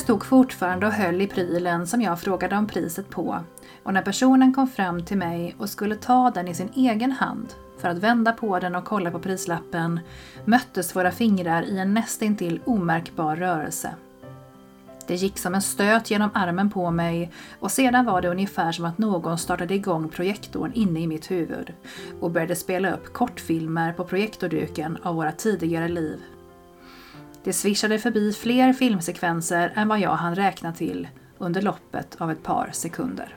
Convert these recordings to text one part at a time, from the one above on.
Jag stod fortfarande och höll i prylen som jag frågade om priset på och när personen kom fram till mig och skulle ta den i sin egen hand för att vända på den och kolla på prislappen möttes våra fingrar i en nästintill omärkbar rörelse. Det gick som en stöt genom armen på mig och sedan var det ungefär som att någon startade igång projektorn inne i mitt huvud och började spela upp kortfilmer på projektorduken av våra tidigare liv. Det svischade förbi fler filmsekvenser än vad jag hann räkna till under loppet av ett par sekunder.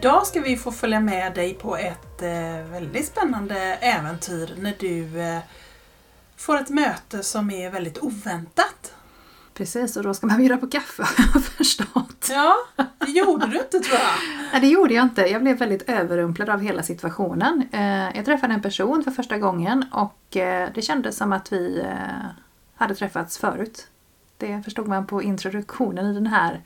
Idag ska vi få följa med dig på ett eh, väldigt spännande äventyr när du eh, får ett möte som är väldigt oväntat. Precis, och då ska man bjuda på kaffe har jag förstått. Ja, det gjorde du inte tror jag. Nej, det gjorde jag inte. Jag blev väldigt överrumplad av hela situationen. Eh, jag träffade en person för första gången och det kändes som att vi hade träffats förut. Det förstod man på introduktionen i den här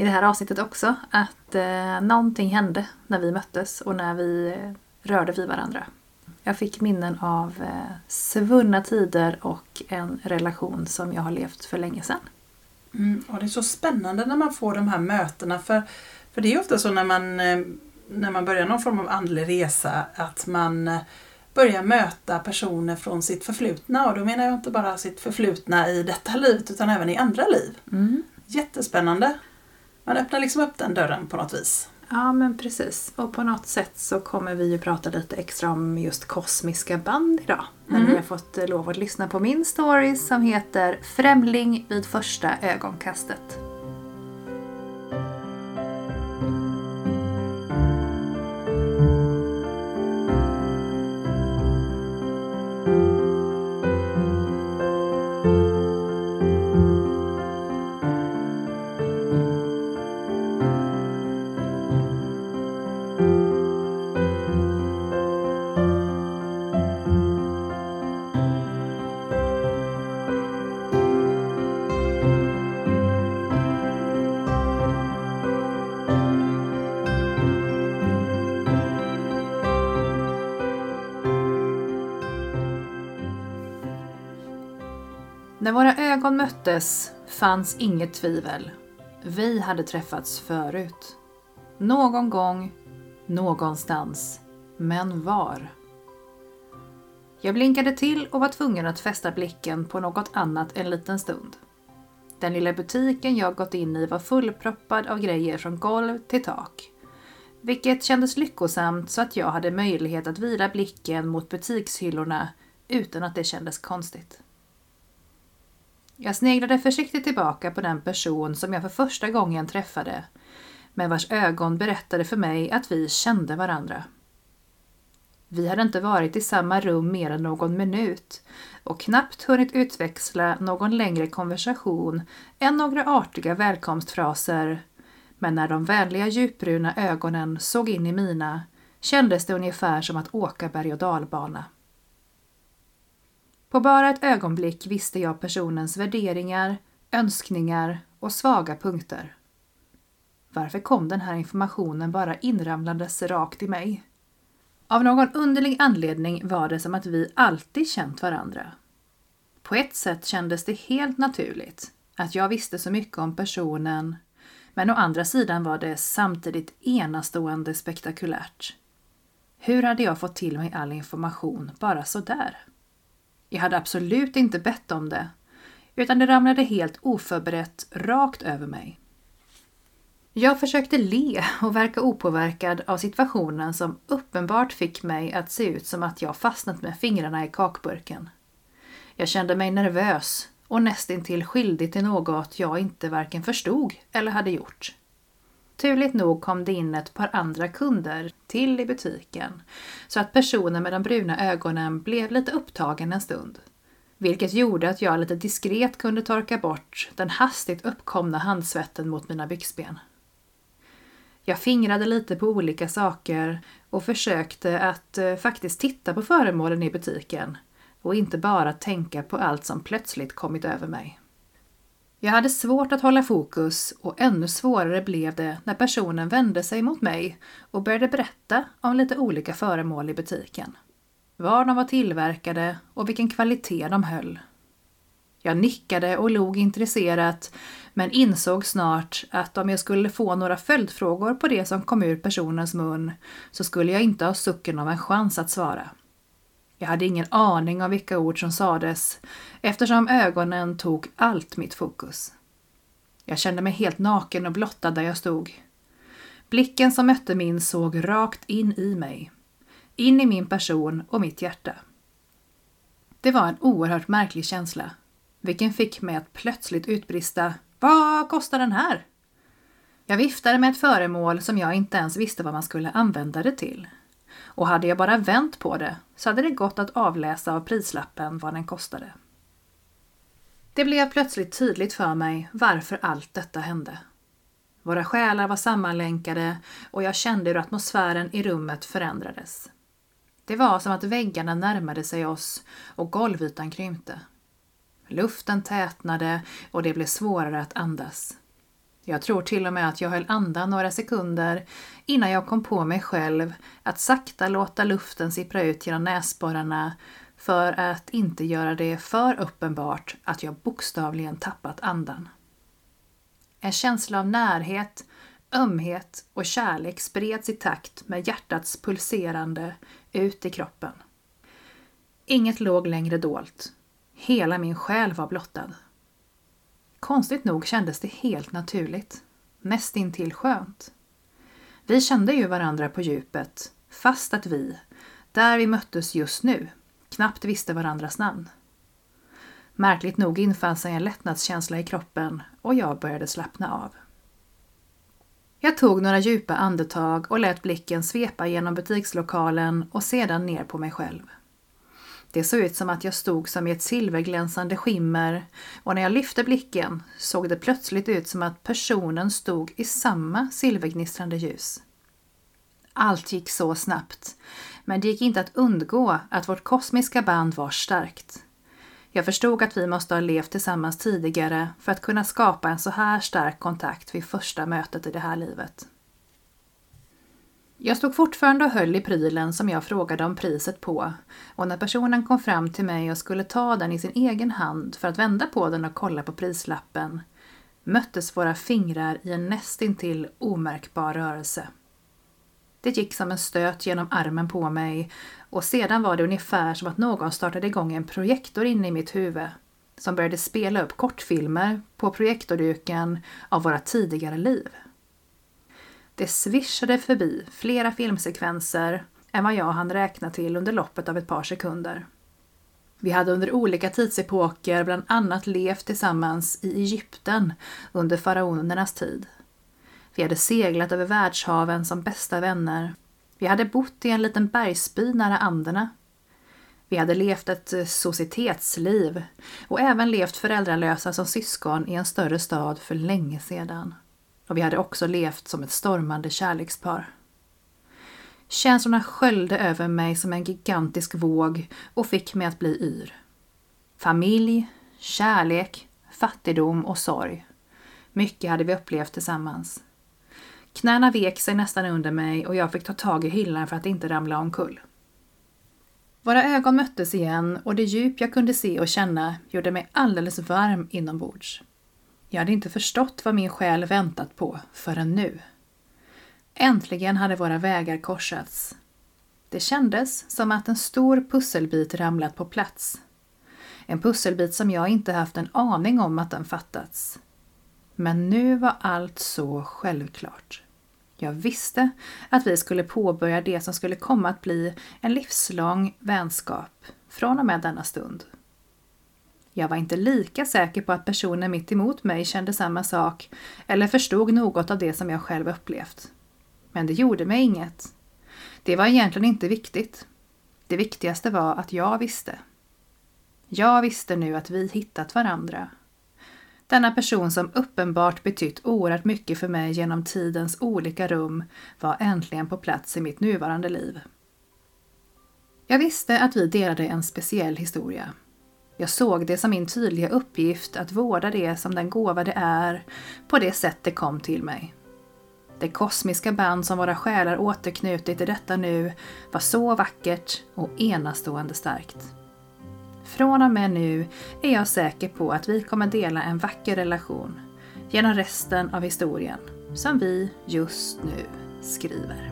i det här avsnittet också att eh, någonting hände när vi möttes och när vi rörde vid varandra. Jag fick minnen av eh, svunna tider och en relation som jag har levt för länge sedan. Mm, och det är så spännande när man får de här mötena för, för det är ofta så när man, eh, när man börjar någon form av andlig resa att man eh, börjar möta personer från sitt förflutna och då menar jag inte bara sitt förflutna i detta livet utan även i andra liv. Mm. Jättespännande. Man öppnar liksom upp den dörren på något vis. Ja men precis. Och på något sätt så kommer vi ju prata lite extra om just kosmiska band idag. När Mm. ni har fått eh, lov att lyssna på min story som heter Främling vid första ögonkastet. När våra ögon möttes fanns inget tvivel. Vi hade träffats förut. Någon gång, någonstans. Men var? Jag blinkade till och var tvungen att fästa blicken på något annat en liten stund. Den lilla butiken jag gått in i var fullproppad av grejer från golv till tak. Vilket kändes lyckosamt så att jag hade möjlighet att vila blicken mot butikshyllorna utan att det kändes konstigt. Jag sneglade försiktigt tillbaka på den person som jag för första gången träffade, men vars ögon berättade för mig att vi kände varandra. Vi hade inte varit i samma rum mer än någon minut och knappt hunnit utväxla någon längre konversation än några artiga välkomstfraser. Men när de vänliga djupbruna ögonen såg in i mina kändes det ungefär som att åka berg och dalbana. På bara ett ögonblick visste jag personens värderingar, önskningar och svaga punkter. Varför kom den här informationen bara inramlandes rakt i mig? Av någon underlig anledning var det som att vi alltid känt varandra. På ett sätt kändes det helt naturligt att jag visste så mycket om personen men å andra sidan var det samtidigt enastående spektakulärt. Hur hade jag fått till mig all information bara sådär? Jag hade absolut inte bett om det, utan det ramlade helt oförberett rakt över mig. Jag försökte le och verka opåverkad av situationen som uppenbart fick mig att se ut som att jag fastnat med fingrarna i kakburken. Jag kände mig nervös och nästintill skyldig till något jag inte varken förstod eller hade gjort. Turligt nog kom det in ett par andra kunder till i butiken så att personen med de bruna ögonen blev lite upptagen en stund. Vilket gjorde att jag lite diskret kunde torka bort den hastigt uppkomna handsvetten mot mina byxben. Jag fingrade lite på olika saker och försökte att eh, faktiskt titta på föremålen i butiken och inte bara tänka på allt som plötsligt kommit över mig. Jag hade svårt att hålla fokus och ännu svårare blev det när personen vände sig mot mig och började berätta om lite olika föremål i butiken. Var de var tillverkade och vilken kvalitet de höll. Jag nickade och log intresserat men insåg snart att om jag skulle få några följdfrågor på det som kom ur personens mun så skulle jag inte ha sucken av en chans att svara. Jag hade ingen aning om vilka ord som sades eftersom ögonen tog allt mitt fokus. Jag kände mig helt naken och blottad där jag stod. Blicken som mötte min såg rakt in i mig. In i min person och mitt hjärta. Det var en oerhört märklig känsla, vilken fick mig att plötsligt utbrista Vad kostar den här? Jag viftade med ett föremål som jag inte ens visste vad man skulle använda det till och hade jag bara vänt på det så hade det gått att avläsa av prislappen vad den kostade. Det blev plötsligt tydligt för mig varför allt detta hände. Våra själar var sammanlänkade och jag kände hur atmosfären i rummet förändrades. Det var som att väggarna närmade sig oss och golvytan krympte. Luften tätnade och det blev svårare att andas. Jag tror till och med att jag höll andan några sekunder innan jag kom på mig själv att sakta låta luften sippra ut genom näsborrarna för att inte göra det för uppenbart att jag bokstavligen tappat andan. En känsla av närhet, ömhet och kärlek spreds i takt med hjärtats pulserande ut i kroppen. Inget låg längre dolt. Hela min själ var blottad. Konstigt nog kändes det helt naturligt. Nästintill skönt. Vi kände ju varandra på djupet, fast att vi, där vi möttes just nu, knappt visste varandras namn. Märkligt nog infann sig en lättnadskänsla i kroppen och jag började slappna av. Jag tog några djupa andetag och lät blicken svepa genom butikslokalen och sedan ner på mig själv. Det såg ut som att jag stod som i ett silverglänsande skimmer och när jag lyfte blicken såg det plötsligt ut som att personen stod i samma silvergnistrande ljus. Allt gick så snabbt, men det gick inte att undgå att vårt kosmiska band var starkt. Jag förstod att vi måste ha levt tillsammans tidigare för att kunna skapa en så här stark kontakt vid första mötet i det här livet. Jag stod fortfarande och höll i prylen som jag frågade om priset på och när personen kom fram till mig och skulle ta den i sin egen hand för att vända på den och kolla på prislappen möttes våra fingrar i en nästintill omärkbar rörelse. Det gick som en stöt genom armen på mig och sedan var det ungefär som att någon startade igång en projektor inne i mitt huvud som började spela upp kortfilmer på projektorduken av våra tidigare liv. Det svischade förbi flera filmsekvenser än vad jag hann räkna till under loppet av ett par sekunder. Vi hade under olika tidsepoker bland annat levt tillsammans i Egypten under faraonernas tid. Vi hade seglat över världshaven som bästa vänner. Vi hade bott i en liten bergsby nära Anderna. Vi hade levt ett societetsliv och även levt föräldralösa som syskon i en större stad för länge sedan och vi hade också levt som ett stormande kärlekspar. Känslorna sköljde över mig som en gigantisk våg och fick mig att bli yr. Familj, kärlek, fattigdom och sorg. Mycket hade vi upplevt tillsammans. Knäna vek sig nästan under mig och jag fick ta tag i hyllan för att inte ramla omkull. Våra ögon möttes igen och det djup jag kunde se och känna gjorde mig alldeles varm inombords. Jag hade inte förstått vad min själ väntat på förrän nu. Äntligen hade våra vägar korsats. Det kändes som att en stor pusselbit ramlat på plats. En pusselbit som jag inte haft en aning om att den fattats. Men nu var allt så självklart. Jag visste att vi skulle påbörja det som skulle komma att bli en livslång vänskap från och med denna stund. Jag var inte lika säker på att personen mitt emot mig kände samma sak eller förstod något av det som jag själv upplevt. Men det gjorde mig inget. Det var egentligen inte viktigt. Det viktigaste var att jag visste. Jag visste nu att vi hittat varandra. Denna person som uppenbart betytt oerhört mycket för mig genom tidens olika rum var äntligen på plats i mitt nuvarande liv. Jag visste att vi delade en speciell historia. Jag såg det som min tydliga uppgift att vårda det som den gåva det är på det sätt det kom till mig. Det kosmiska band som våra själar återknutit i detta nu var så vackert och enastående starkt. Från och med nu är jag säker på att vi kommer dela en vacker relation genom resten av historien som vi just nu skriver.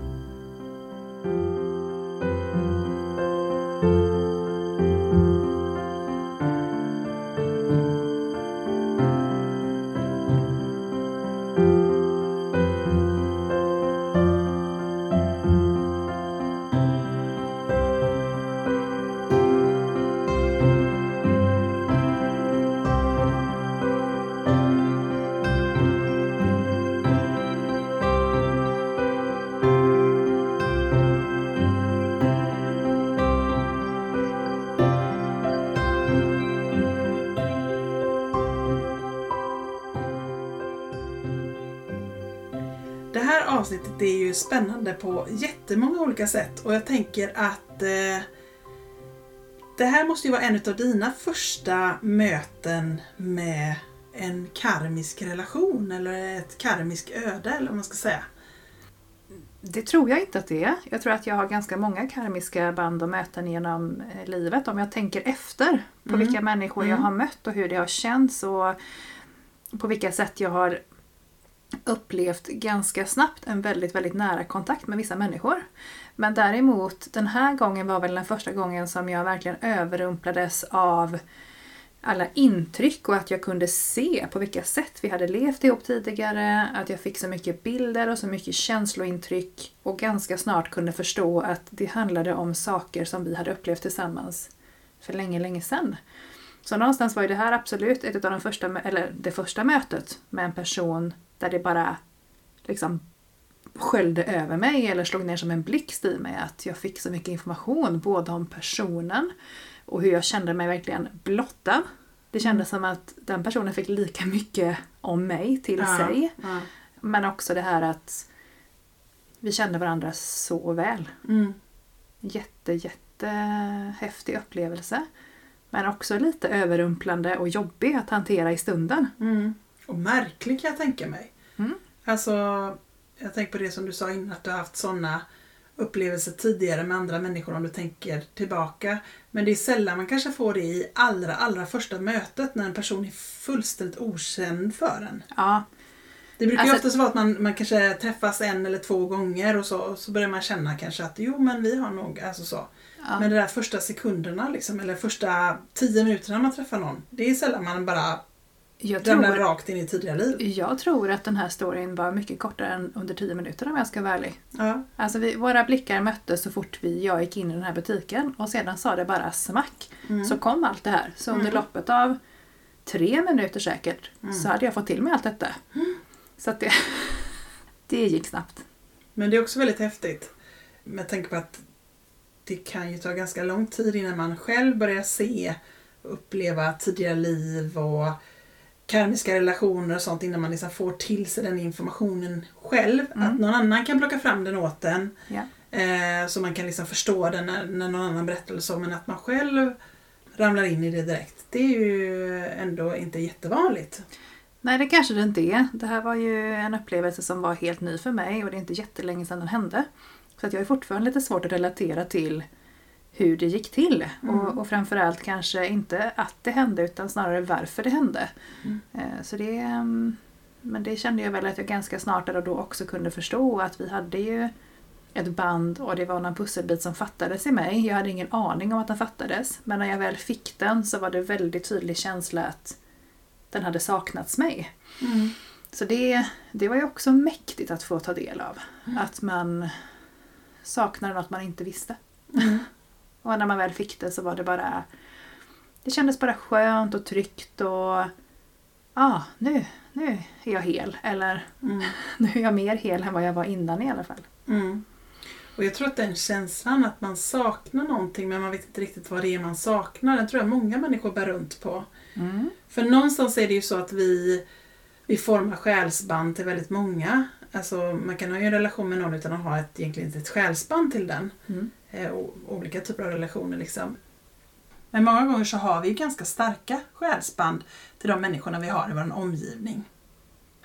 Avsnittet är ju spännande på jättemånga olika sätt och jag tänker att eh, det här måste ju vara en av dina första möten med en karmisk relation eller ett karmiskt öde eller vad man ska säga. Det tror jag inte att det är. Jag tror att jag har ganska många karmiska band och möten genom eh, livet. Om jag tänker efter på Mm. vilka människor jag Mm. har mött och hur det har känts och på vilka sätt jag har upplevt ganska snabbt en väldigt, väldigt nära kontakt med vissa människor. Men däremot, den här gången var väl den första gången som jag verkligen överrumplades av alla intryck och att jag kunde se på vilka sätt vi hade levt ihop tidigare, att jag fick så mycket bilder och så mycket känslointryck och ganska snart kunde förstå att det handlade om saker som vi hade upplevt tillsammans för länge, länge sedan. Så någonstans var ju det här absolut ett av de första, eller det första mötet med en person där det bara liksom sköljde över mig eller slog ner som en blixt i mig att jag fick så mycket information både om personen och hur jag kände mig verkligen blottad. Det kändes som att den personen fick lika mycket om mig till sig. Ja. Men också det här att vi kände varandra så väl. Mm. Jätte, jätte häftig upplevelse. Men också lite överrumplande och jobbig att hantera i stunden. Mm. Och märklig kan jag tänka mig. Mm. Alltså, jag tänker på det som du sa innan att du har haft sådana upplevelser tidigare med andra människor om du tänker tillbaka. Men det är sällan man kanske får det i allra, allra första mötet när en person är fullständigt okänd för en. Ja, Det brukar ju Alltså- oftast vara att man, man kanske träffas en eller två gånger och så, och så börjar man känna kanske att jo men vi har nog, alltså så. ja. Men det där första sekunderna liksom, eller första tio minuterna man träffar någon. Det är sällan man bara jag, tror, rakt in i tidigare liv. jag tror att den här storyn var mycket kortare än under tio minuter om jag ska vara ärlig. Ja. Alltså vi, våra blickar möttes så fort vi, jag gick in i den här butiken och sedan sa det bara smack. Mm. Så kom allt det här. Så under Mm. loppet av tre minuter säkert Mm. så hade jag fått till mig allt detta. Så att det, det gick snabbt. Men det är också väldigt häftigt. Med tanke på att det kan ju ta ganska lång tid innan man själv börjar se och uppleva tidigare liv och karmiska relationer och sånt innan man liksom får till sig den informationen själv. Mm. Att någon annan kan plocka fram den åt en. Ja. Eh, så man kan liksom förstå den när, när någon annan berättar eller så. Men att man själv ramlar in i det direkt. Det är ju ändå inte jättevanligt. Nej, det kanske det inte är. Det här var ju en upplevelse som var helt ny för mig och det är inte jättelänge sedan den hände. Så att jag är fortfarande lite svårt att relatera till hur det gick till. Mm. Och, och framförallt kanske inte att det hände utan snarare varför det hände. Mm. Eh, Så det, mm, men det kände jag väl att jag ganska snart där och då också kunde förstå att vi hade ju ett band och det var någon pusselbit som fattades i mig. Jag hade ingen aning om att den fattades. Men när jag väl fick den så var det väldigt tydlig känsla att den hade saknats mig. Mm. Så det, det var ju också mäktigt att få ta del av. Att man saknade något man inte visste. Mm. Och när man väl fick det så var det bara... Det kändes bara skönt och tryggt och... Ja, nu, nu är jag hel. Eller Mm. nu är jag mer hel än vad jag var innan i alla fall. Mm. Och jag tror att den känslan att man saknar någonting men man vet inte riktigt vad det är man saknar, den tror jag många människor bär runt på. För någonstans är det ju så att vi, vi formar själsband till väldigt många. Alltså man kan ha en relation med någon utan att ha ett, egentligen ett själsband till den. Mm. Eh, och olika typer av relationer liksom. Men många gånger så har vi ju ganska starka själsband till de människorna vi har i vår omgivning.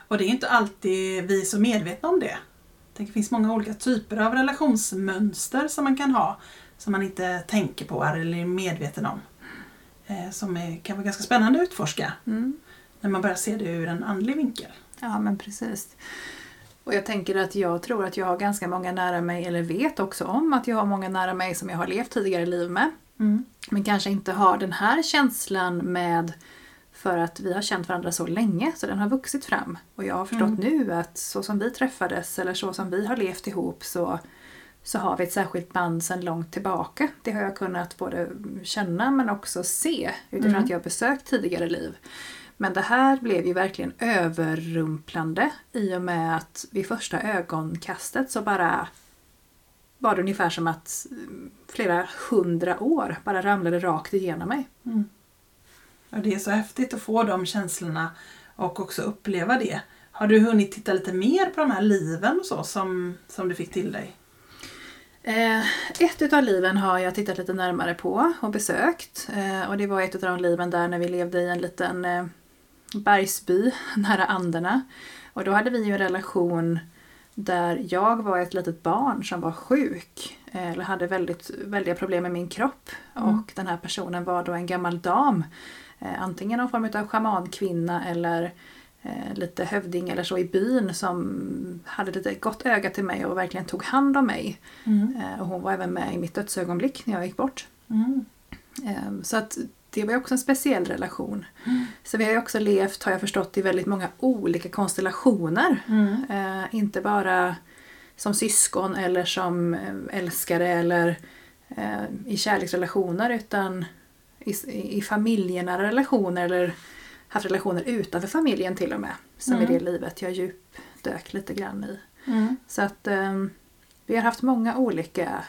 Och det är inte alltid vi är så medvetna om det. Det finns många olika typer av relationsmönster som man kan ha som man inte tänker på eller är medveten om. Eh, som är, kan vara ganska spännande att utforska Mm. när man börjar se det ur en andlig vinkel. Ja, men precis. Och jag tänker att jag tror att jag har ganska många nära mig, eller vet också om att jag har många nära mig som jag har levt tidigare liv med. Men kanske inte har den här känslan med för att vi har känt varandra så länge så den har vuxit fram. Och jag har förstått nu att så som vi träffades eller så som vi har levt ihop så, så har vi ett särskilt band sedan långt tillbaka. Det har jag kunnat både känna men också se utifrån Mm. att jag har besökt tidigare liv. Men det här blev ju verkligen överrumplande i och med att vid första ögonkastet så bara var det ungefär som att mm, flera hundra år bara ramlade rakt igenom mig. Mm. Och det är så häftigt att få de känslorna och också uppleva det. Har du hunnit titta lite mer på de här liven och så som, som du fick till dig? Eh, ett utav liven har jag tittat lite närmare på och besökt. Eh, och det var ett utav de liven där när vi levde i en liten eh, bergsby nära Anderna. Och då hade vi ju en relation där jag var ett litet barn som var sjuk. eh, Eller hade väldigt, väldiga problem med min kropp. Mm. Och den här personen var då en gammal dam. Eh, antingen någon form av schamankvinna eller eh, lite hövding eller så i byn som hade lite gott öga till mig och verkligen tog hand om mig. Mm. Och hon var även med i mitt dödsögonblick när jag gick bort. Mm. Så att det var ju också en speciell relation. Mm. Så vi har ju också levt, har jag förstått, i väldigt många olika konstellationer. Mm. Eh, inte bara som syskon eller som eh, älskare eller eh, i kärleksrelationer utan i, i familjenära relationer eller haft relationer utanför familjen till och med. Som Mm. i det livet jag djupdök lite grann i. Mm. Så att eh, vi har haft många olika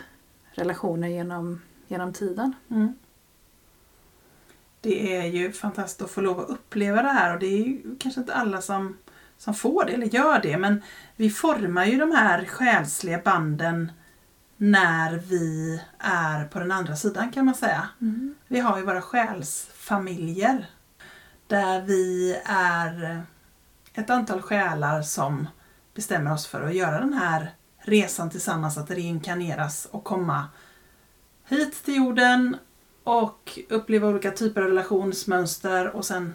relationer genom, genom tiden. Mm. Det är ju fantastiskt att få lov att uppleva det här och det är ju kanske inte alla som, som får det eller gör det men vi formar ju de här själsliga banden när vi är på den andra sidan kan man säga. Vi har ju våra själsfamiljer där vi är ett antal själar som bestämmer oss för att göra den här resan tillsammans, att reinkarneras och komma hit till jorden och uppleva olika typer av relationsmönster och sen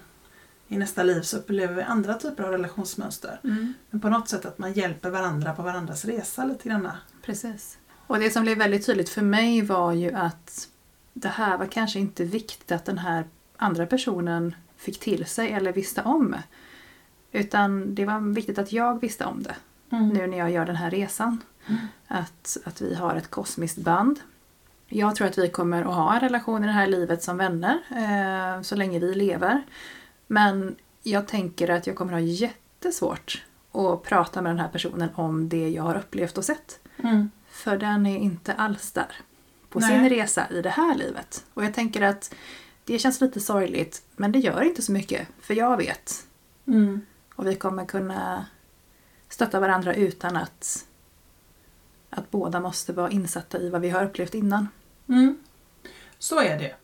i nästa liv så upplever vi andra typer av relationsmönster. Men på något sätt att man hjälper varandra på varandras resa lite grann. Precis. Och det som blev väldigt tydligt för mig var ju att det här var kanske inte viktigt att den här andra personen fick till sig eller visste om. Utan det var viktigt att jag visste om det nu när jag gör den här resan. Mm. Att, att vi har ett kosmiskt band. Jag tror att vi kommer att ha en relation i det här livet som vänner eh, så länge vi lever. Men jag tänker att jag kommer ha jättesvårt att prata med den här personen om det jag har upplevt och sett. Mm. För den är inte alls där på Nej. sin resa i det här livet. Och jag tänker att det känns lite sorgligt men det gör inte så mycket för jag vet. Mm. Och vi kommer kunna stötta varandra utan att, att båda måste vara insatta i vad vi har upplevt innan. Mm. Så är det.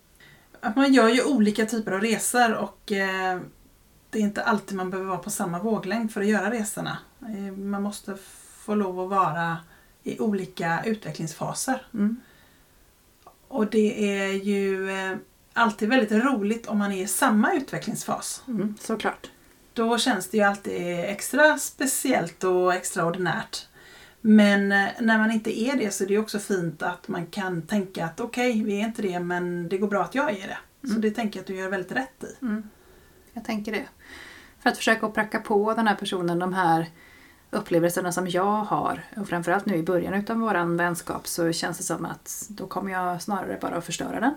Att man gör ju olika typer av resor och eh, det är inte alltid man behöver vara på samma våglängd för att göra resorna. Eh, Man måste få lov att vara i olika utvecklingsfaser. Mm. Och det är ju eh, alltid väldigt roligt om man är i samma utvecklingsfas. Mm, såklart. Då känns det ju alltid extra speciellt och extraordinärt. Men eh, när man inte är det så är det också fint att man kan tänka att okej, vi är inte det men det går bra att jag är det. Så Mm. det tänker jag att du gör väldigt rätt i. Mm. Jag tänker det. För att försöka pracka på den här personen de här upplevelserna som jag har. Och framförallt nu i början utav våran vänskap så känns det som att då kommer jag snarare bara att förstöra den.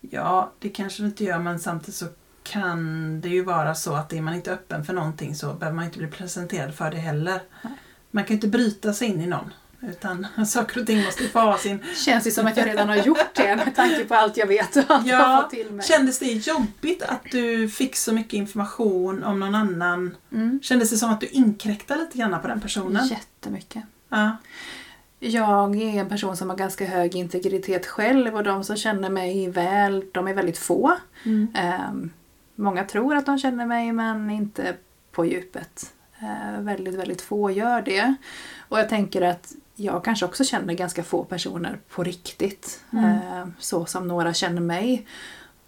Ja, det kanske du inte gör men samtidigt så kan det ju vara så att är man inte öppen för någonting så behöver man inte bli presenterad för det heller. Nej. Man kan inte bryta sig in i någon. Utan saker och ting måste få ha sin... Känns det som att jag redan har gjort det med tanke på allt jag vet och allt jag har Ja, fått till mig. kändes det jobbigt att du fick så mycket information om någon annan? Mm. Kändes det som att du inkräktade lite grann på den personen? Jättemycket. Ja. Jag är en person som har ganska hög integritet själv och de som känner mig väl, de är väldigt få. Mm. Ehm, många tror att de känner mig men inte på djupet. Eh, väldigt, väldigt få gör det. Och jag tänker att jag kanske också känner ganska få personer på riktigt. Mm. Eh, så som några känner mig.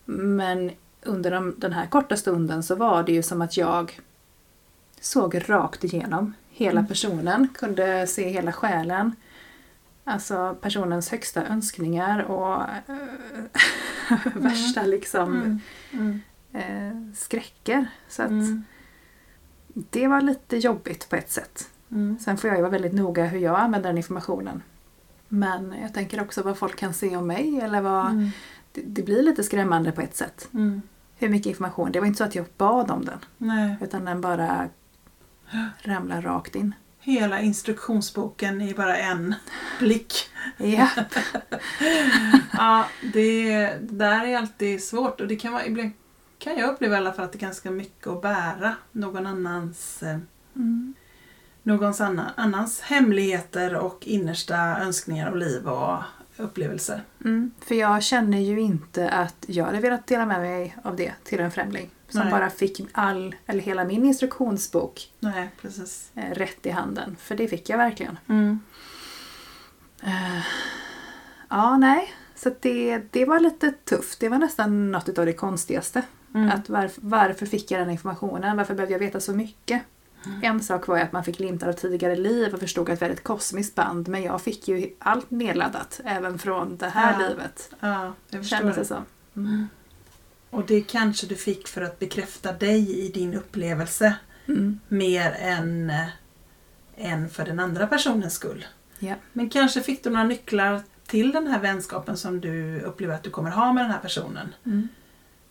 Men under de, den här korta stunden så var det ju som att jag såg rakt igenom hela Mm. personen, kunde se hela själen. Alltså personens högsta önskningar och eh, värsta liksom Mm. Mm. eh, skräcker. Så att Mm. Det var lite jobbigt på ett sätt. Mm. Sen får jag ju vara väldigt noga hur jag använder den informationen. Men jag tänker också vad folk kan se om mig eller vad... Mm. Det, det blir lite skrämmande på ett sätt. Mm. Hur mycket information. Det var inte så att jag bad om den. Nej. Utan den bara ramlar rakt in. Hela instruktionsboken i bara en blick. Ja. Ja, det där är alltid svårt och det kan vara, ibland kan jag uppleva i alla fall att det är ganska mycket att bära någon annans, eh, Mm. någons annan, annans hemligheter och innersta önskningar och liv och upplevelser. Mm. För jag känner ju inte att jag hade velat dela med mig av det till en främling. Som Nej. bara fick all, eller hela min instruktionsbok Nej, precis. eh, rätt i handen. För det fick jag verkligen. Mm. Eh, ja, nej. Så det, det var lite tufft. Det var nästan något av det konstigaste. Mm. Att varf, varför fick jag den informationen? Varför behövde jag veta så mycket? Mm. En sak var ju att man fick glimtar av tidigare liv och förstod att vi hade ett kosmiskt band. Men jag fick ju allt nedladdat, även från det här Ja, livet. Ja, jag Kändes det som. Mm. Och det kanske du fick för att bekräfta dig i din upplevelse Mm. mer än, eh, än för den andra personens skull. Ja. Men kanske fick du några nycklar till den här vänskapen som du upplever att du kommer ha med den här personen. Mm.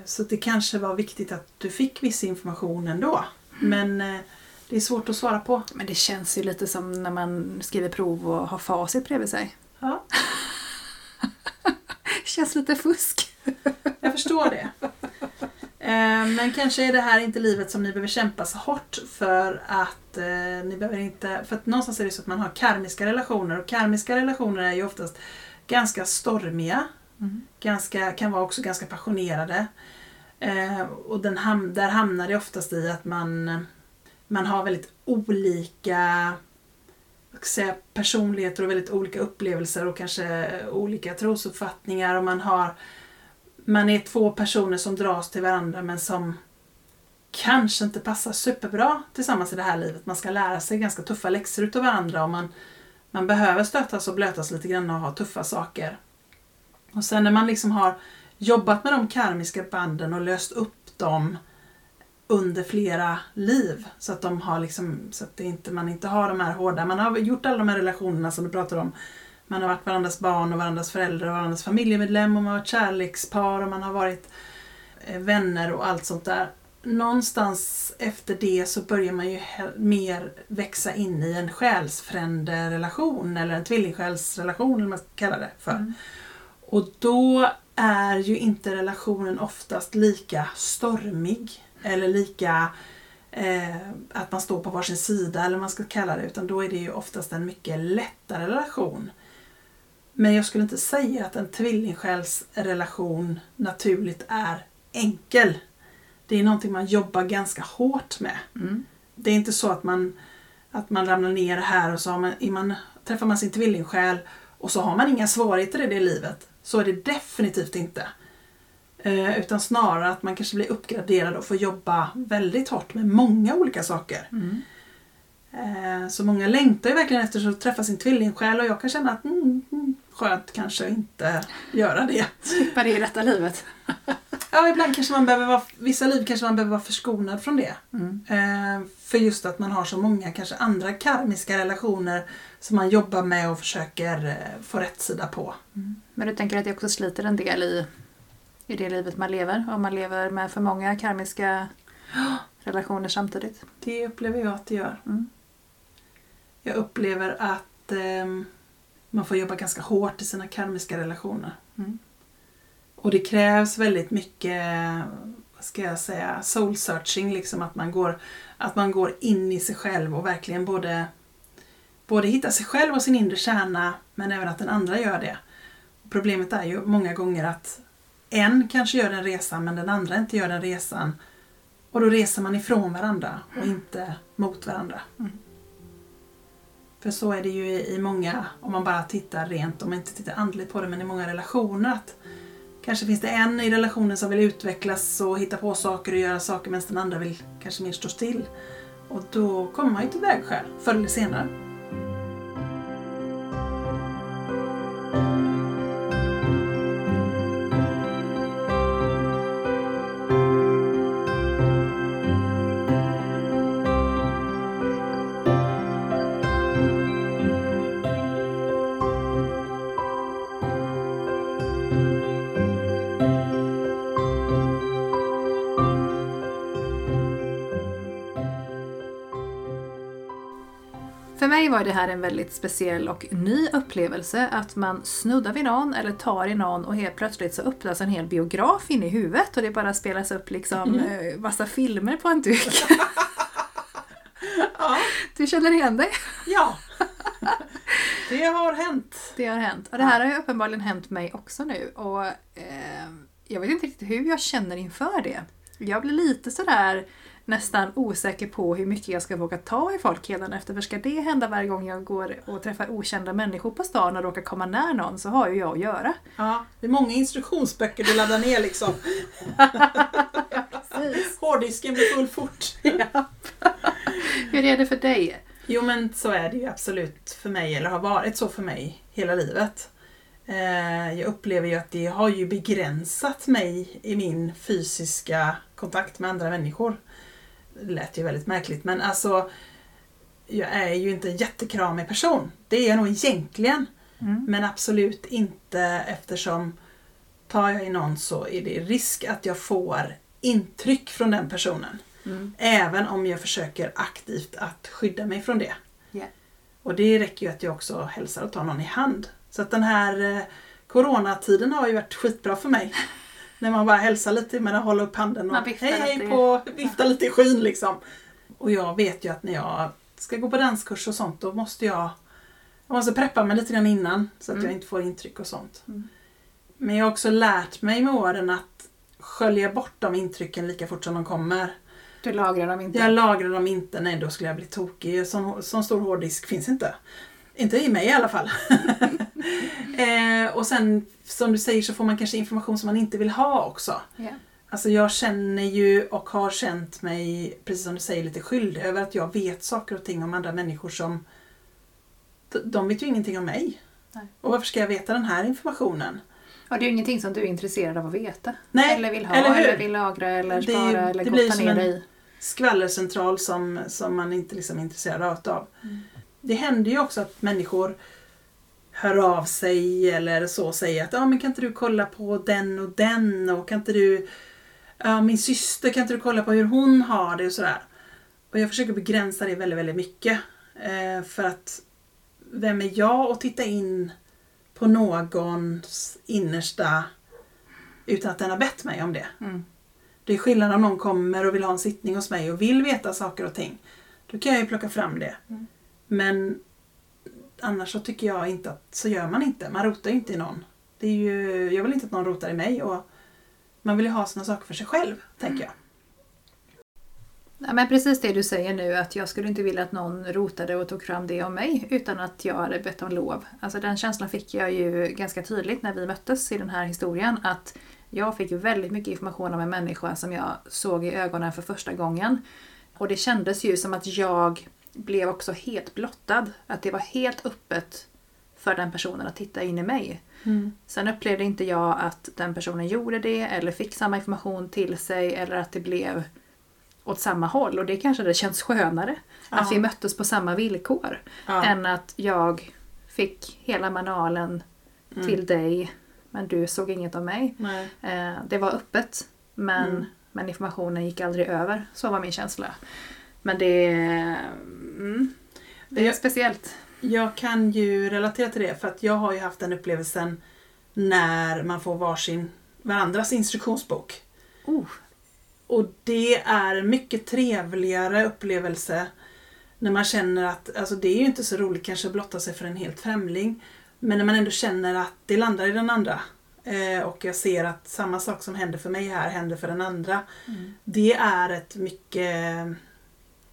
Så det kanske var viktigt att du fick viss information ändå. Men eh, det är svårt att svara på. Men det känns ju lite som när man skriver prov och har facit bredvid sig. Ja, känns lite fusk. jag förstår det. Eh, Men kanske är det här inte livet som ni behöver kämpa så hårt för att eh, ni behöver inte... För att någonstans är det så att man har karmiska relationer och karmiska relationer är ju oftast ganska stormiga. Mm. Ganska, kan vara också ganska passionerade. Eh, och den ham- där hamnar det oftast i att man, man har väldigt olika säga, personligheter och väldigt olika upplevelser och kanske olika trosuppfattningar. Och man, har, man är två personer som dras till varandra men som kanske inte passar superbra tillsammans i det här livet. Man ska lära sig ganska tuffa läxor utav varandra och man, man behöver stötas och blötas lite grann och ha tuffa saker. Och sen när man liksom har jobbat med de karmiska banden och löst upp dem under flera liv så att de har liksom så att det inte, man inte har de här hårda, man har gjort alla de här relationerna som du pratar om. Man har varit varandras barn och varandras föräldrar och varandras familjemedlem och man har varit kärlekspar och man har varit eh, vänner och allt sånt där. Någonstans efter det så börjar man ju mer växa in i en själsfrände-relation, eller en tvillingsjälsrelation eller vad man ska kalla det för. Mm. Och då är ju inte relationen oftast lika stormig eller lika eh, att man står på varsin sida eller vad man ska kalla det utan då är det ju oftast en mycket lättare relation. Men jag skulle inte säga att en tvillingsjälsrelation naturligt är enkel. det är någonting man jobbar ganska hårt med. Mm. Det är inte så att man, att man ramlar ner här och så man, man, träffar man sin tvillingsjäl och så har man inga svårigheter i det livet. Så är det definitivt inte. Eh, utan snarare att man kanske blir uppgraderad och får jobba väldigt hårt med många olika saker. Mm. Eh, så många längtar ju verkligen efter att träffa sin tvillingsjäl och jag kan känna att mm, mm, skönt kanske inte göra det. Slippa det i detta livet. Ja, ibland kanske man behöver vara, vissa liv kanske man behöver vara förskonad från det. Mm. Eh, för just att man har så många kanske andra karmiska relationer som man jobbar med och försöker eh, få rätt sida på. Men du tänker att det också sliter en del i, i det livet man lever? Om man lever med för många karmiska relationer samtidigt? Det upplever jag att det gör. Mm. Jag upplever att ehm, man får jobba ganska hårt i sina karmiska relationer. Mm. Och det krävs väldigt mycket, vad ska jag säga, soul searching, liksom att man går, att man går in i sig själv och verkligen både, både hittar sig själv och sin inre kärna, men även att den andra gör det. Problemet är ju många gånger att en kanske gör den resan, men den andra inte gör den resan. Och då reser man ifrån varandra och inte mot varandra. Mm. För så är det ju i i många, om man bara tittar rent, om man inte tittar andligt på det, men i många relationer. att Kanske finns det en i relationen som vill utvecklas och hitta på saker och göra saker medan den andra vill kanske mer stå still. Och då kommer man ju till vägskäl, förr eller senare. Var det här en väldigt speciell och ny upplevelse att man snuddar vid någon eller tar i någon och helt plötsligt så öppnas en hel biograf in i huvudet och det bara spelas upp liksom eh, massa filmer på en duk. Ja, Du känner igen dig? ja. det har hänt. Det har hänt. Och det här har ju uppenbarligen hänt mig också nu. Och eh, Jag vet inte riktigt hur jag känner inför det. Jag blir lite sådär nästan osäker på hur mycket jag ska våga ta i folk efter. För ska det hända varje gång jag går och träffar okända människor på stan och råkar komma nära någon så har ju jag att göra. Ja, det är många instruktionsböcker du laddar ner liksom. Precis. Hårddisken blir full fort. Hur är det för dig? Jo men så är det ju absolut för mig, eller har varit så för mig hela livet. Eh, Jag upplever ju att det har ju begränsat mig i min fysiska kontakt med andra människor. Det lät ju väldigt märkligt men alltså jag är ju inte en jättekramig person. Det är jag nog egentligen. Mm. Men absolut inte eftersom tar jag i någon så är det risk att jag får intryck från den personen. Mm. Även om jag försöker aktivt att skydda mig från det. Ja. Och det räcker ju att jag också hälsar och tar någon i hand. Så att den här eh, coronatiden har ju varit skitbra för mig. När man bara hälsar lite med att hålla upp handen och hej hej på, viftar lite i skyn liksom. Och jag vet ju att när jag ska gå på danskurs och sånt då måste jag jag måste preppa mig lite grann innan så att Mm. jag inte får intryck och sånt. Mm. Men jag har också lärt mig med åren att skölja bort de intrycken lika fort som de kommer. Du lagrar dem inte? Jag lagrar dem inte, nej då skulle jag bli tokig. Sån, sån stor hårddisk finns inte. Inte i mig i alla fall. eh, och sen som du säger så får man kanske information som man inte vill ha också. Ja. Alltså jag känner ju och har känt mig, precis som du säger, lite skyldig över att jag vet saker och ting om andra människor som de- vet ju ingenting om mig. Nej. Och varför ska jag veta den här informationen? Och det är ju ingenting som du är intresserad av att veta. Nej, eller vill ha, eller eller, vill lagra, eller Det spara, eller det blir gotta som ner en- dig i. skvallercentral som, som man inte liksom är intresserad av. Mm. Det händer ju också att människor hör av sig eller så säger att ah, men kan inte du kolla på den och den och kan inte du ja, min syster kan inte du kolla på hur hon har det och sådär. Och jag försöker begränsa det väldigt, väldigt mycket. Eh, för att vem är jag att titta in på någons innersta utan att den har bett mig om det. Mm. Det är skillnad om någon kommer och vill ha en sittning hos mig och vill veta saker och ting. Då kan jag ju plocka fram det. Mm. Men annars så tycker jag inte att så gör man inte. Man rotar ju inte i någon. Det är ju, jag vill inte att någon rotar i mig och man vill ju ha sina saker för sig själv, tänker jag. Ja, men precis det du säger nu att jag skulle inte vilja att någon rotade och tog fram det om mig utan att jag hade bett om lov. Alltså den känslan fick jag ju ganska tydligt när vi möttes i den här historien att jag fick väldigt mycket information om en människa som jag såg i ögonen för första gången. Och det kändes ju som att jag blev också helt blottad. Att det var helt öppet för den personen att titta in i mig. Mm. Sen upplevde inte jag att den personen gjorde det eller fick samma information till sig eller att det blev åt samma håll. Och det kanske det känns skönare att Ja. vi möttes på samma villkor Ja. än att jag fick hela manualen Mm. till dig men du såg inget av mig. Eh, det var öppet men, Mm. men informationen gick aldrig över. Så var min känsla. Men det, mm, det är Jag- speciellt. Jag kan ju relatera till det för att jag har ju haft den upplevelsen när man får varsin varandras instruktionsbok. Oh, Och det är en mycket trevligare upplevelse när man känner att, alltså det är ju inte så roligt kanske att blotta sig för en helt främling, men när man ändå känner att det landar i den andra. Eh, och jag ser att samma sak som händer för mig här händer för den andra. Mm. Det är ett mycket,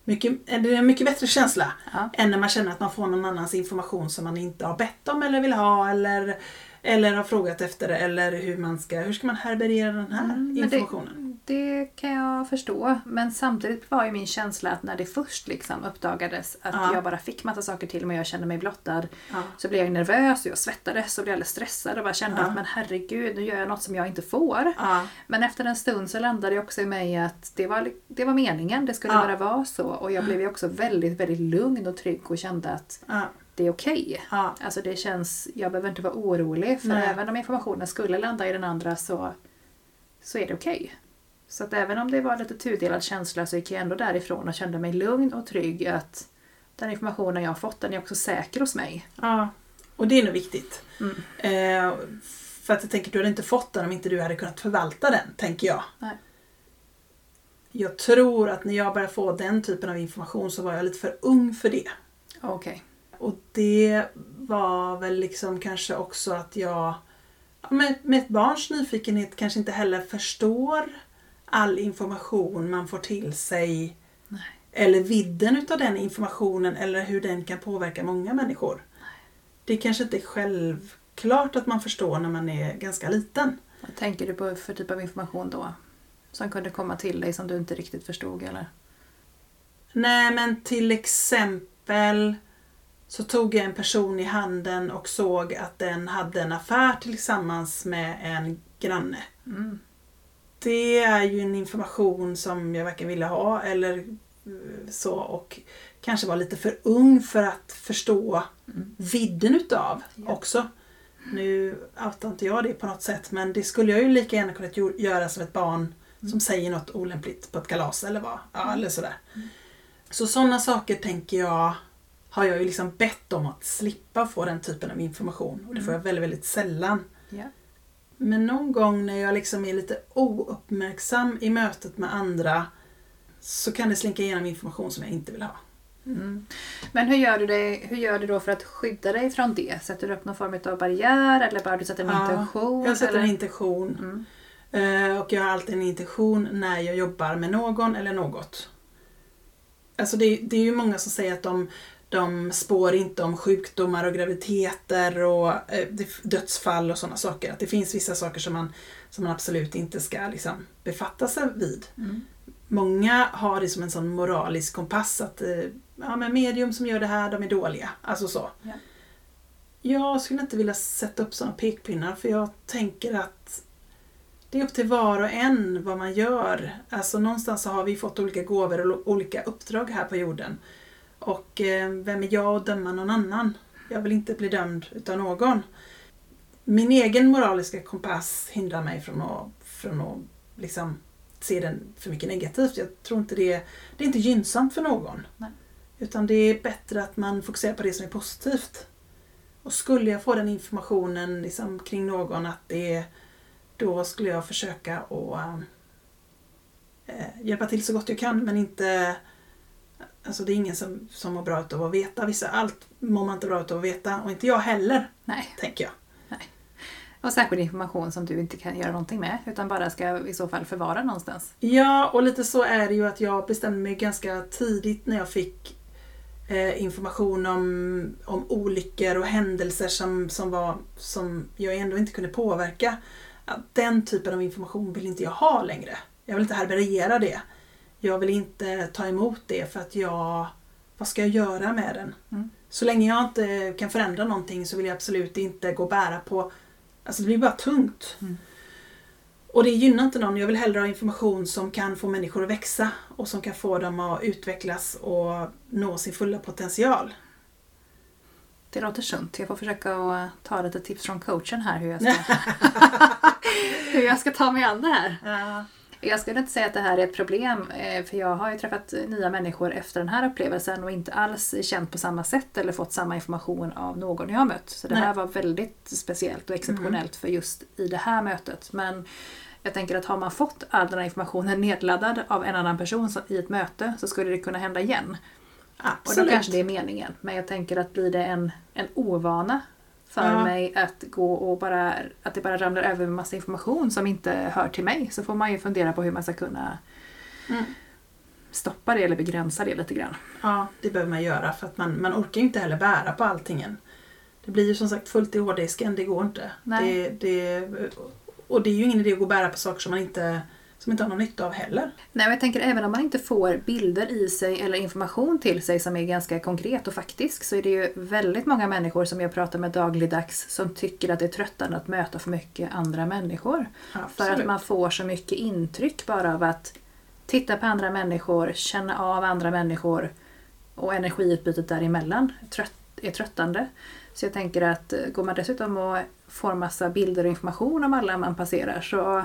mycket, det är en mycket bättre känsla ja. än när man känner att man får någon annans information som man inte har bett om eller vill ha eller, eller har frågat efter eller hur man ska, hur ska man härbärgera den här Mm, men det- informationen? Det kan jag förstå. Men samtidigt var ju min känsla att när det först liksom uppdagades att Ja. jag bara fick massa saker till mig och jag kände mig blottad. Ja. Så blev jag nervös och jag svettades och blev alldeles stressad och bara kände Ja. att men herregud nu gör jag något som jag inte får. Men efter en stund så landade det också i mig att det var, det var meningen, det skulle bara vara så. Och jag blev ju också väldigt, väldigt lugn och trygg och kände att. Det är okej. Ja. Alltså det känns, jag behöver inte vara orolig för Nej. även om informationen skulle landa i den andra så, så är det okej. Så att även om det var lite tudelad känsla så gick jag ändå därifrån och kände mig lugn och trygg att den informationen jag har fått den är också säker hos mig. ja. Och det är nog viktigt. Mm. Eh, för att jag tänker, du hade inte fått den om inte du hade kunnat förvalta den, tänker jag. Nej. Jag tror att när jag började få den typen av information så var jag lite för ung för det. Okej. Och det var väl liksom kanske också att jag ja, med, med ett barns nyfikenhet kanske inte heller förstår all information man får till sig. Nej. Eller vidden utav den informationen eller hur den kan påverka många människor. Det kanske inte är självklart att man förstår när man är ganska liten. Vad tänker du på för typ av information då? Som kunde komma till dig som du inte riktigt förstod eller? Nej men till exempel så tog jag en person i handen och såg att den hade en affär tillsammans med en granne. Mm. Det är ju en information som jag varken ville ha eller eh, så och kanske var lite för ung för att förstå Mm. vidden utav Ja. också. Nu outar inte jag det på något sätt men det skulle jag ju lika gärna kunnat göra som ett barn som säger något olämpligt på ett kalas eller vad. Ja, eller sådär. Så sådana saker tänker jag har jag ju liksom bett om att slippa få den typen av information och det får jag väldigt, väldigt sällan. Ja. Men någon gång när jag liksom är lite ouppmärksam i mötet med andra så kan det slinka igenom information som jag inte vill ha. Mm. Men hur gör, du det, hur gör du då för att skydda dig från det? Sätter du upp någon form av barriär eller bara du sätter en Ja, intention? Jag sätter eller? en intention Mm. eh, och jag har alltid en intention när jag jobbar med någon eller något. Alltså det, det är ju många som säger att de, de spår inte om sjukdomar och graviditeter och eh, dödsfall och sådana saker. Att det finns vissa saker som man, som man absolut inte ska liksom, befatta sig vid. Mm. Många har det som en sån moralisk kompass att eh, ja, men medium som gör det här, de är dåliga. Alltså så. Ja. Jag skulle inte vilja sätta upp såna pekpinnar för jag tänker att det är upp till var och en vad man gör. Alltså någonstans så har vi fått olika gåvor och olika uppdrag här på jorden. Och eh, vem är jag att döma någon annan? Jag vill inte bli dömd utav någon. Min egen moraliska kompass hindrar mig från att, från att liksom se den för mycket negativt. Jag tror inte det, det är inte gynnsamt för någon. Nej. Utan det är bättre att man fokuserar på det som är positivt. Och skulle jag få den informationen liksom kring någon att det är, då skulle jag försöka att äh, hjälpa till så gott jag kan men inte Alltså det är ingen som, som mår bra av att veta. Vissa, allt mår man inte bra av att veta och inte jag heller, Nej. tänker jag. Och särskild information som du inte kan göra någonting med utan bara ska i så fall förvara någonstans. Ja, och lite så är det ju att jag bestämde mig ganska tidigt när jag fick eh, information om, om olyckor och händelser som, som, var, som jag ändå inte kunde påverka. Att den typen av information vill inte jag ha längre. Jag vill inte härbärgera det. Jag vill inte ta emot det för att jag... Vad ska jag göra med den? Mm. Så länge jag inte kan förändra någonting så vill jag absolut inte gå och bära på... Alltså det blir bara tungt. Mm. Och det gynnar inte någon. Jag vill hellre ha information som kan få människor att växa och som kan få dem att utvecklas och nå sin fulla potential. Det låter sunt. Jag får försöka att ta lite tips från coachen här hur jag ska, hur jag ska ta mig an det här. Ja. Jag skulle inte säga att det här är ett problem eh, för jag har ju träffat nya människor efter den här upplevelsen och inte alls känt på samma sätt eller fått samma information av någon jag har mött. Så det Nej. här var väldigt speciellt och exceptionellt för just i det här mötet. Men jag tänker att har man fått all den här informationen nedladdad av en annan person i ett möte så skulle det kunna hända igen. Och då Absolut. kanske det är meningen. Men jag tänker att blir det en, en ovana för Ja. mig att gå och bara, att det bara ramlar över en massa information som inte hör till mig så får man ju fundera på hur man ska kunna Mm. stoppa det eller begränsa det lite grann. Ja, det behöver man göra för att man, man orkar ju inte heller bära på allting än. Det blir ju som sagt fullt i hårddisken, det går inte. Nej. Det, det, och det är ju ingen idé att gå och bära på saker som man inte, som inte har någon nytta av heller. Nej, men jag tänker även om man inte får bilder i sig eller information till sig som är ganska konkret och faktisk så är det ju väldigt många människor som jag pratar med dagligdags som tycker att det är tröttande att möta för mycket andra människor. För Absolut. att man får så mycket intryck bara av att titta på andra människor, känna av andra människor och energiutbytet däremellan trött, är tröttande. Så jag tänker att eh, går man dessutom och får massa bilder och information om alla man passerar så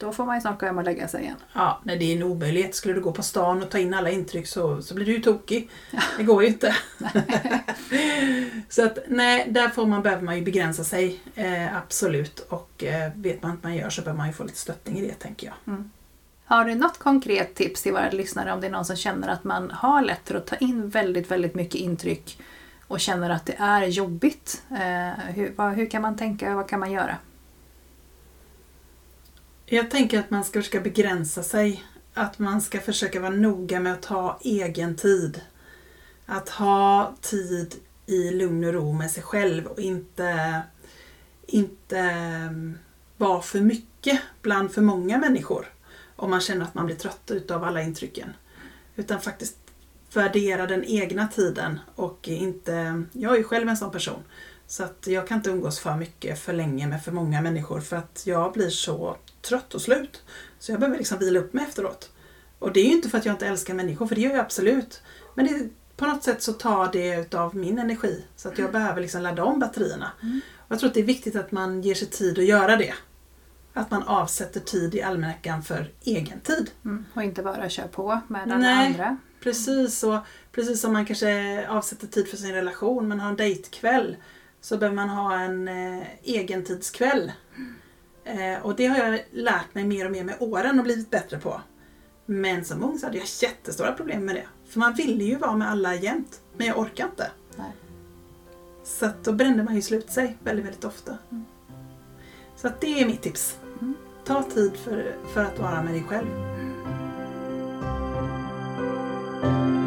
då får man ju snart gå hem och lägga sig igen. Ja, nej, det är en omöjlighet. Skulle du gå på stan och ta in alla intryck så, så blir du ju tokig. Det går ju inte. så att nej, där får man, behöver man ju begränsa sig. Eh, absolut. Och eh, vet man inte vad man gör så behöver man ju få lite stöttning i det tänker jag. Har du något konkret tips till våra lyssnare om det är någon som känner att man har lätt för att ta in väldigt, väldigt mycket intryck och känner att det är jobbigt? Eh, hur, vad, hur kan man tänka? Vad kan man göra? Jag tänker att man ska försöka begränsa sig. Att man ska försöka vara noga med att ta egen tid. Att ha tid i lugn och ro med sig själv och inte, inte mm, vara för mycket bland för många människor. Om man känner att man blir trött utav alla intrycken. Utan faktiskt värdera den egna tiden och inte... Jag är ju själv en sån person. Så att jag kan inte umgås för mycket, för länge med för många människor för att jag blir så trött och slut. Så jag behöver liksom vila upp mig efteråt. Och det är ju inte för att jag inte älskar människor, för det gör jag absolut. Men det, på något sätt så tar det utav min energi. Så att jag behöver liksom ladda om batterierna. Och jag tror att det är viktigt att man ger sig tid att göra det. Att man avsätter tid i almanackan för egen tid. Mm. Och inte bara kör på med alla Nej. andra. Precis, och precis som man kanske avsätter tid för sin relation, man har en dejtkväll, så behöver man ha en eh, egentidskväll. Eh, och det har jag lärt mig mer och mer med åren och blivit bättre på. Men som ung så hade jag jättestora problem med det. För man ville ju vara med alla jämt, men jag orkar inte. Nej. Så att då brände man ju slut sig väldigt, väldigt ofta. Så att det är mitt tips. Mm. Ta tid för, för att vara med dig själv. Ja,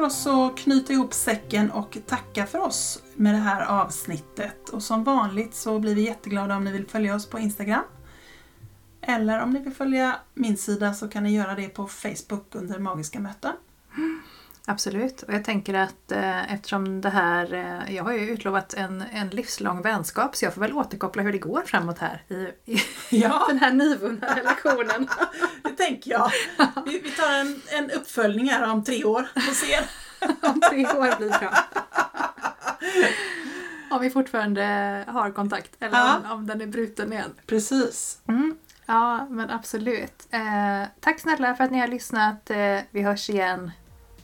för oss att knyta ihop säcken och tacka för oss med det här avsnittet. Och som vanligt så blir vi jätteglada om ni vill följa oss på Instagram. Eller om ni vill följa min sida så kan ni göra det på Facebook under Magiska möten. Absolut. Och jag tänker att eh, eftersom det här, eh, jag har ju utlovat en, en livslång vänskap så jag får väl återkoppla hur det går framåt här i, i Ja, den här nyvunna relationen. det tänker jag. Vi, vi tar en, en uppföljning här om tre år och ser. Om tre år blir bra. Om vi fortfarande har kontakt eller Ja. om, om den är bruten igen. Precis. Mm. Ja, men absolut. Eh, tack snälla för att ni har lyssnat. Eh, vi hörs igen.